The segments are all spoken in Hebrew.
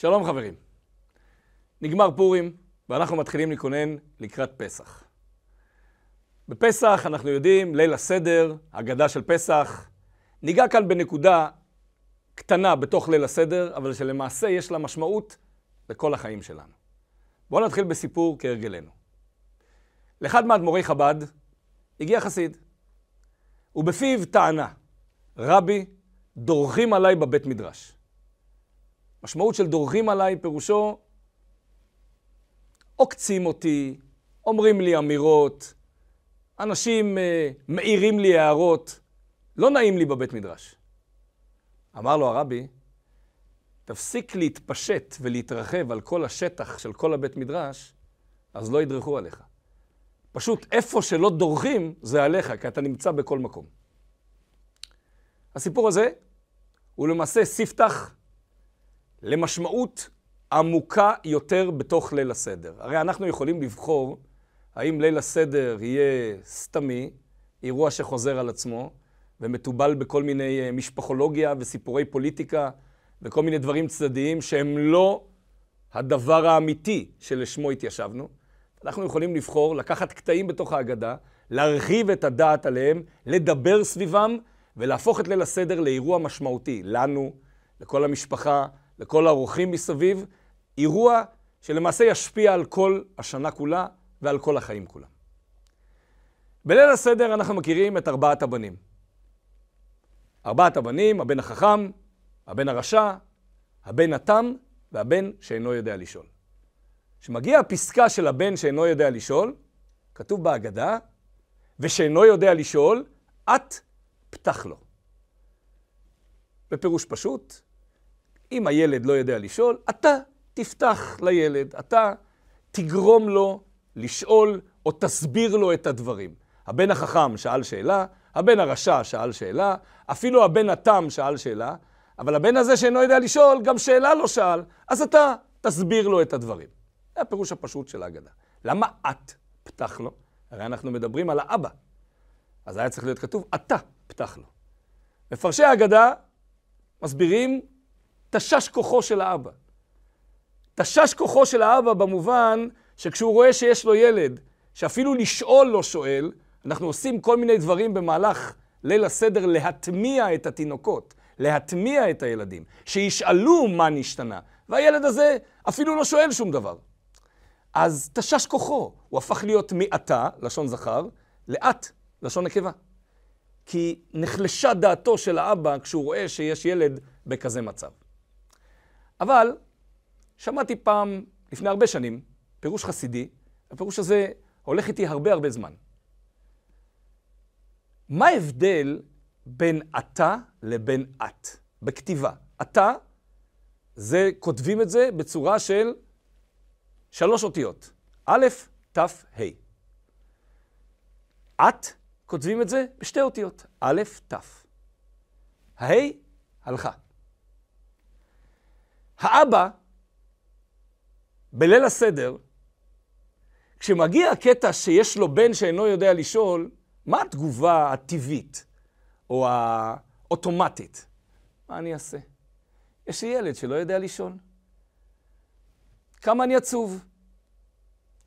שלום חברים. נגמר פורים, ואנחנו מתחילים להתכונן לקראת פסח. בפסח אנחנו יודעים, ליל הסדר, הגדה של פסח. ניגע כאן בנקודה קטנה בתוך ליל הסדר, אבל שלמעשה יש לה משמעות לכל החיים שלנו. בואו נתחיל בסיפור כהרגלנו. לאחד מאדמו"רי חב"ד הגיע חסיד, ובפיו טענה, רבי, דורכים עליי בבית מדרש. משמעות של דורכים עליי פירושו עוקצים אותי, אומרים לי אמירות, אנשים uh, מעירים לי הערות, לא נעים לי בבית מדרש. אמר לו הרבי, תפסיק להתפשט ולהתרחב על כל השטח של כל הבית מדרש, אז לא ידרכו עליך. פשוט איפה שלא דורכים, זה עליך, כי אתה נמצא בכל מקום. הסיפור הזה הוא למעשה ספתח למשמעות עמוקה יותר בתוך ליל הסדר. הרי אנחנו יכולים לבחור האם ליל הסדר יהיה סתמי, אירוע שחוזר על עצמו, ומתובל בכל מיני אה, משפחולוגיה וסיפורי פוליטיקה וכל מיני דברים צדדיים שהם לא הדבר האמיתי שלשמו התיישבנו. אנחנו יכולים לבחור לקחת קטעים בתוך ההגדה, להרחיב את הדעת עליהם, לדבר סביבם ולהפוך את ליל הסדר לאירוע משמעותי לנו, לכל המשפחה, לכל האורחים מסביב, אירוע שלמעשה ישפיע על כל השנה כולה ועל כל החיים כולם. בליל הסדר אנחנו מכירים את ארבעת הבנים. ארבעת הבנים, הבן החכם, הבן הרשע, הבן התם והבן שאינו יודע לשאול. כשמגיעה הפסקה של הבן שאינו יודע לשאול, כתוב בהגדה, ושאינו יודע לשאול, את פתח לו. בפירוש פשוט, אם הילד לא יודע לשאול, אתה תפתח לילד, אתה תגרום לו לשאול או תסביר לו את הדברים. הבן החכם שאל שאלה, הבן הרשע שאל שאלה, אפילו הבן התם שאל שאלה, אבל הבן הזה שאינו יודע לשאול, גם שאלה לא שאל, אז אתה תסביר לו את הדברים. זה הפירוש הפשוט של ההגדה. למה את פתח לו? הרי אנחנו מדברים על האבא. אז היה צריך להיות כתוב, אתה פתח לו. מפרשי ההגדה מסבירים תשש כוחו של האבא. תשש כוחו של האבא במובן שכשהוא רואה שיש לו ילד, שאפילו לשאול לא שואל, אנחנו עושים כל מיני דברים במהלך ליל הסדר להטמיע את התינוקות, להטמיע את הילדים, שישאלו מה נשתנה, והילד הזה אפילו לא שואל שום דבר. אז תשש כוחו, הוא הפך להיות מעתה, לשון זכר, לאת, לשון נקבה. כי נחלשה דעתו של האבא כשהוא רואה שיש ילד בכזה מצב. אבל שמעתי פעם, לפני הרבה שנים, פירוש חסידי, הפירוש הזה הולך איתי הרבה הרבה זמן. מה ההבדל בין אתה לבין את בכתיבה? אתה, זה, כותבים את זה בצורה של שלוש אותיות, א', ת', ה'. את, כותבים את זה בשתי אותיות, א', ת'. ה', הלכה. האבא, בליל הסדר, כשמגיע הקטע שיש לו בן שאינו יודע לשאול, מה התגובה הטבעית או האוטומטית? מה אני אעשה? יש לי ילד שלא יודע לשאול. כמה אני עצוב.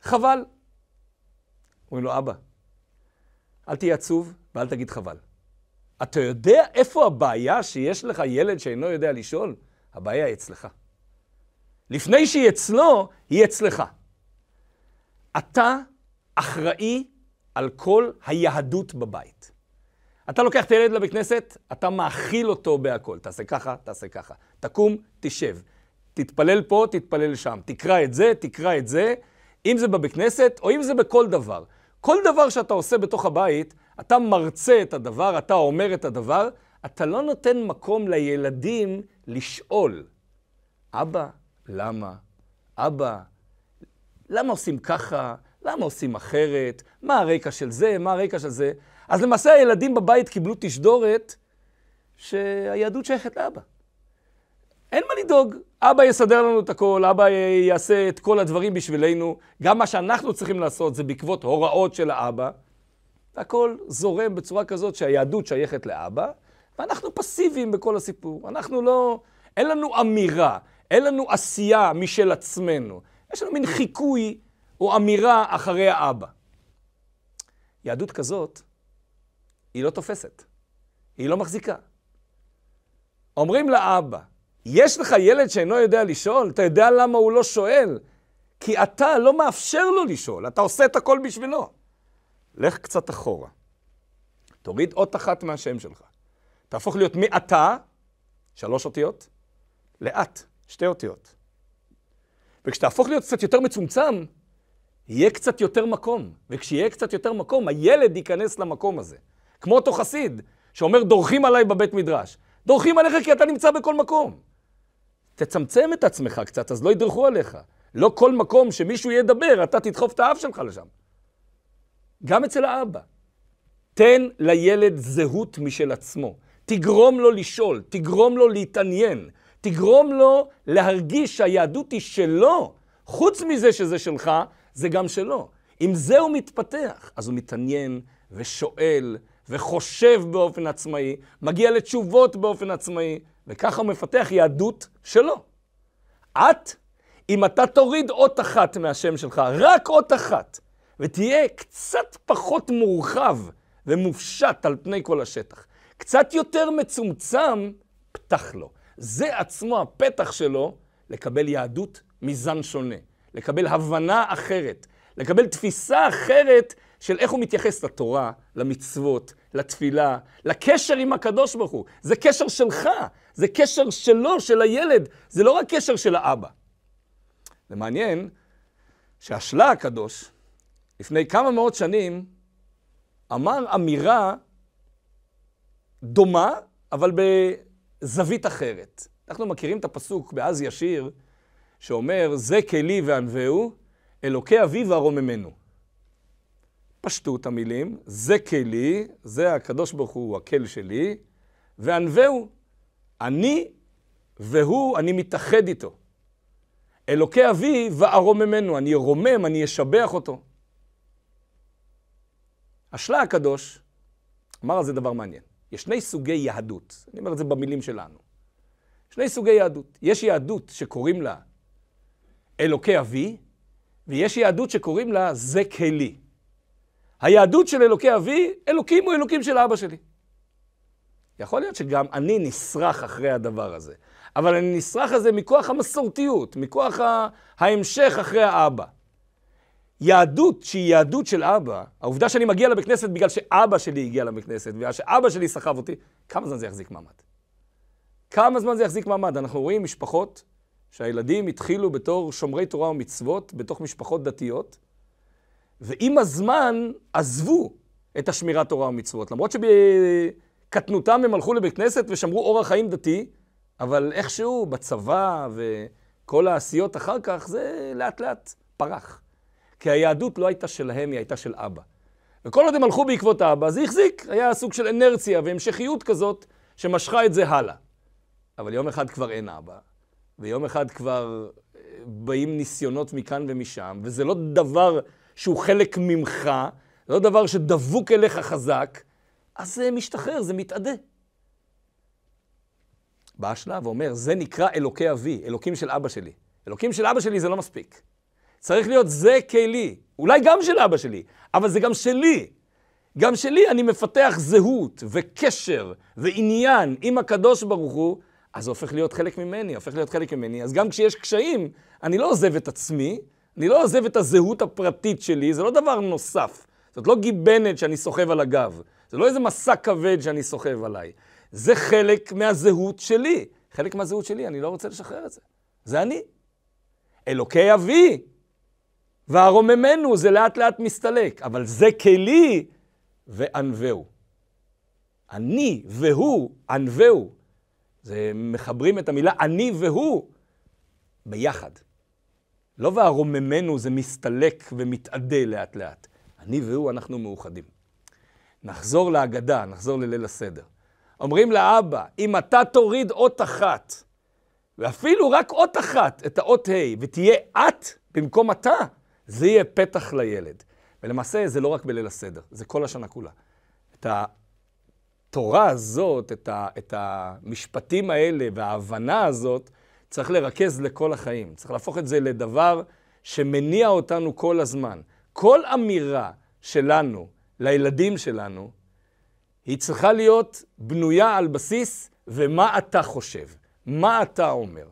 חבל. אומרים לו, אבא, אל תהיה עצוב ואל תגיד חבל. אתה יודע איפה הבעיה שיש לך ילד שאינו יודע לשאול? הבעיה היא אצלך. לפני שהיא אצלו, היא אצלך. אתה אחראי על כל היהדות בבית. אתה לוקח את הילד לבית כנסת, אתה מאכיל אותו בהכל. תעשה ככה, תעשה ככה. תקום, תשב. תתפלל פה, תתפלל שם. תקרא את זה, תקרא את זה. אם זה בבית כנסת, או אם זה בכל דבר. כל דבר שאתה עושה בתוך הבית, אתה מרצה את הדבר, אתה אומר את הדבר, אתה לא נותן מקום לילדים לשאול. אבא, למה? אבא, למה עושים ככה? למה עושים אחרת? מה הרקע של זה? מה הרקע של זה? אז למעשה הילדים בבית קיבלו תשדורת שהיהדות שייכת לאבא. אין מה לדאוג, אבא יסדר לנו את הכל, אבא יעשה את כל הדברים בשבילנו. גם מה שאנחנו צריכים לעשות זה בעקבות הוראות של האבא. הכל זורם בצורה כזאת שהיהדות שייכת לאבא, ואנחנו פסיביים בכל הסיפור. אנחנו לא, אין לנו אמירה, אין לנו עשייה משל עצמנו. יש לנו מין חיקוי או אמירה אחרי האבא. יהדות כזאת, היא לא תופסת. היא לא מחזיקה. אומרים לאבא, יש לך ילד שאינו יודע לשאול? אתה יודע למה הוא לא שואל? כי אתה לא מאפשר לו לשאול, אתה עושה את הכל בשבילו. לך קצת אחורה. תוריד אות אחת מהשם שלך. תהפוך להיות מאתה, שלוש אותיות, לאט, שתי אותיות. וכשתהפוך להיות קצת יותר מצומצם, יהיה קצת יותר מקום. וכשיהיה קצת יותר מקום, הילד ייכנס למקום הזה. כמו אותו חסיד, שאומר, דורכים עליי בבית מדרש. דורכים עליך כי אתה נמצא בכל מקום. תצמצם את עצמך קצת, אז לא ידרכו עליך. לא כל מקום שמישהו ידבר, אתה תדחוף את האף שלך לשם. גם אצל האבא. תן לילד זהות משל עצמו. תגרום לו לשאול, תגרום לו להתעניין, תגרום לו להרגיש שהיהדות היא שלו. חוץ מזה שזה שלך, זה גם שלו. אם זה הוא מתפתח, אז הוא מתעניין ושואל וחושב באופן עצמאי, מגיע לתשובות באופן עצמאי, וככה הוא מפתח יהדות שלו. את, אם אתה תוריד אות אחת מהשם שלך, רק אות אחת, ותהיה קצת פחות מורחב ומופשט על פני כל השטח, קצת יותר מצומצם, פתח לו. זה עצמו הפתח שלו לקבל יהדות מזן שונה, לקבל הבנה אחרת, לקבל תפיסה אחרת של איך הוא מתייחס לתורה, למצוות, לתפילה, לקשר עם הקדוש ברוך הוא. זה קשר שלך, זה קשר שלו, של הילד, זה לא רק קשר של האבא. זה מעניין שהשלה הקדוש, לפני כמה מאות שנים, אמר אמירה דומה, אבל בזווית אחרת. אנחנו מכירים את הפסוק באז ישיר, שאומר, זה כלי וענווהו, אלוקי אביו וארוממנו. פשטות המילים, זה כלי, זה הקדוש ברוך הוא הקל שלי, וענווהו, אני והוא, אני מתאחד איתו. אלוקי אבי וארוממנו, אני ארומם, אני אשבח אותו. השלה הקדוש אמר על זה דבר מעניין. יש שני סוגי יהדות, אני אומר את זה במילים שלנו. שני סוגי יהדות. יש יהדות שקוראים לה אלוקי אבי, ויש יהדות שקוראים לה זה כלי. היהדות של אלוקי אבי, אלוקים הוא אלוקים של אבא שלי. יכול להיות שגם אני נסרח אחרי הדבר הזה, אבל אני נסרח על זה מכוח המסורתיות, מכוח ההמשך אחרי האבא. יהדות שהיא יהדות של אבא, העובדה שאני מגיע לבית כנסת בגלל שאבא שלי הגיע לבית כנסת, בגלל שאבא שלי סחב אותי, כמה זמן זה יחזיק מעמד? כמה זמן זה יחזיק מעמד? אנחנו רואים משפחות שהילדים התחילו בתור שומרי תורה ומצוות, בתוך משפחות דתיות, ועם הזמן עזבו את השמירת תורה ומצוות. למרות שבקטנותם הם הלכו לבית כנסת ושמרו אורח חיים דתי, אבל איכשהו בצבא וכל העשיות אחר כך, זה לאט לאט פרח. כי היהדות לא הייתה שלהם, היא הייתה של אבא. וכל עוד הם הלכו בעקבות האבא, זה החזיק, היה סוג של אנרציה והמשכיות כזאת שמשכה את זה הלאה. אבל יום אחד כבר אין אבא, ויום אחד כבר אה, באים ניסיונות מכאן ומשם, וזה לא דבר שהוא חלק ממך, זה לא דבר שדבוק אליך חזק, אז זה משתחרר, זה מתאדה. בא השלב ואומר, זה נקרא אלוקי אבי, אלוקים של אבא שלי. אלוקים של אבא שלי זה לא מספיק. צריך להיות זה כלי, אולי גם של אבא שלי, אבל זה גם שלי. גם שלי אני מפתח זהות וקשר ועניין עם הקדוש ברוך הוא, אז זה הופך להיות חלק ממני, הופך להיות חלק ממני. אז גם כשיש קשיים, אני לא עוזב את עצמי, אני לא עוזב את הזהות הפרטית שלי, זה לא דבר נוסף. זאת לא גיבנת שאני סוחב על הגב. זה לא איזה מסע כבד שאני סוחב עליי. זה חלק מהזהות שלי. חלק מהזהות שלי, אני לא רוצה לשחרר את זה. זה אני. אלוקי אבי, והרוממנו זה לאט לאט מסתלק, אבל זה כלי וענווהו. אני והוא, ענווהו. זה מחברים את המילה אני והוא ביחד. לא והרוממנו זה מסתלק ומתאדה לאט לאט. אני והוא, אנחנו מאוחדים. נחזור להגדה, נחזור לליל הסדר. אומרים לאבא, אם אתה תוריד אות אחת, ואפילו רק אות אחת, את האות ה', ותהיה את במקום אתה, זה יהיה פתח לילד. ולמעשה זה לא רק בליל הסדר, זה כל השנה כולה. את התורה הזאת, את, ה, את המשפטים האלה וההבנה הזאת, צריך לרכז לכל החיים. צריך להפוך את זה לדבר שמניע אותנו כל הזמן. כל אמירה שלנו לילדים שלנו, היא צריכה להיות בנויה על בסיס ומה אתה חושב, מה אתה אומר.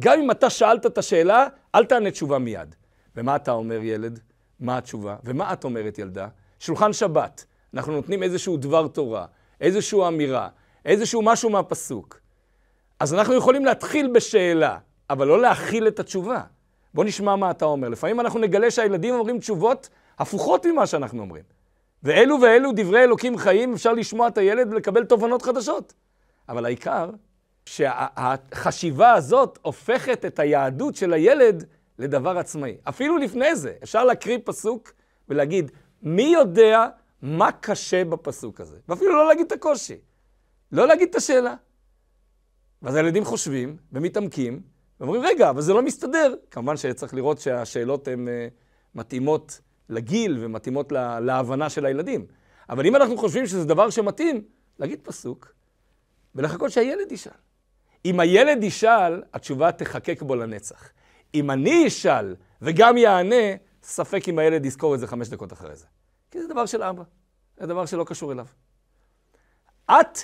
גם אם אתה שאלת את השאלה, אל תענה תשובה מיד. ומה אתה אומר, ילד? מה התשובה? ומה את אומרת, ילדה? שולחן שבת, אנחנו נותנים איזשהו דבר תורה, איזושהי אמירה, איזשהו משהו מהפסוק. אז אנחנו יכולים להתחיל בשאלה, אבל לא להכיל את התשובה. בוא נשמע מה אתה אומר. לפעמים אנחנו נגלה שהילדים אומרים תשובות הפוכות ממה שאנחנו אומרים. ואלו ואלו דברי אלוקים חיים, אפשר לשמוע את הילד ולקבל תובנות חדשות. אבל העיקר, שהחשיבה הזאת הופכת את היהדות של הילד לדבר עצמאי. אפילו לפני זה, אפשר להקריא פסוק ולהגיד, מי יודע מה קשה בפסוק הזה? ואפילו לא להגיד את הקושי, לא להגיד את השאלה. ואז הילדים חושבים ומתעמקים, ואומרים, רגע, אבל זה לא מסתדר. כמובן שצריך לראות שהשאלות הן uh, מתאימות לגיל ומתאימות לה, להבנה של הילדים. אבל אם אנחנו חושבים שזה דבר שמתאים, להגיד פסוק ולחכות שהילד ישאל. אם הילד ישאל, התשובה תחקק בו לנצח. אם אני אשאל וגם יענה, ספק אם הילד יזכור את זה חמש דקות אחרי זה. כי זה דבר של אבא, זה דבר שלא קשור אליו. את,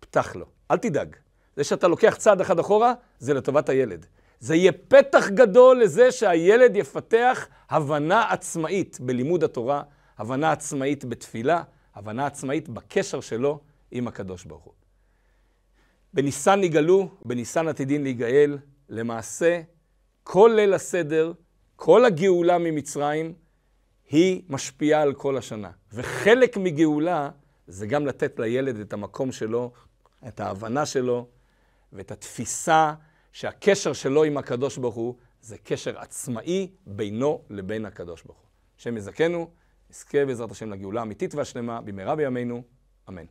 פתח לו, אל תדאג. זה שאתה לוקח צעד אחד אחורה, זה לטובת הילד. זה יהיה פתח גדול לזה שהילד יפתח הבנה עצמאית בלימוד התורה, הבנה עצמאית בתפילה, הבנה עצמאית בקשר שלו עם הקדוש ברוך הוא. בניסן נגאלו, בניסן עתידין להיגאל, למעשה כל ליל הסדר, כל הגאולה ממצרים, היא משפיעה על כל השנה. וחלק מגאולה זה גם לתת לילד את המקום שלו, את ההבנה שלו, ואת התפיסה שהקשר שלו עם הקדוש ברוך הוא זה קשר עצמאי בינו לבין הקדוש ברוך הוא. השם יזכנו, נזכה בעזרת השם לגאולה האמיתית והשלמה במהרה בימינו, אמן.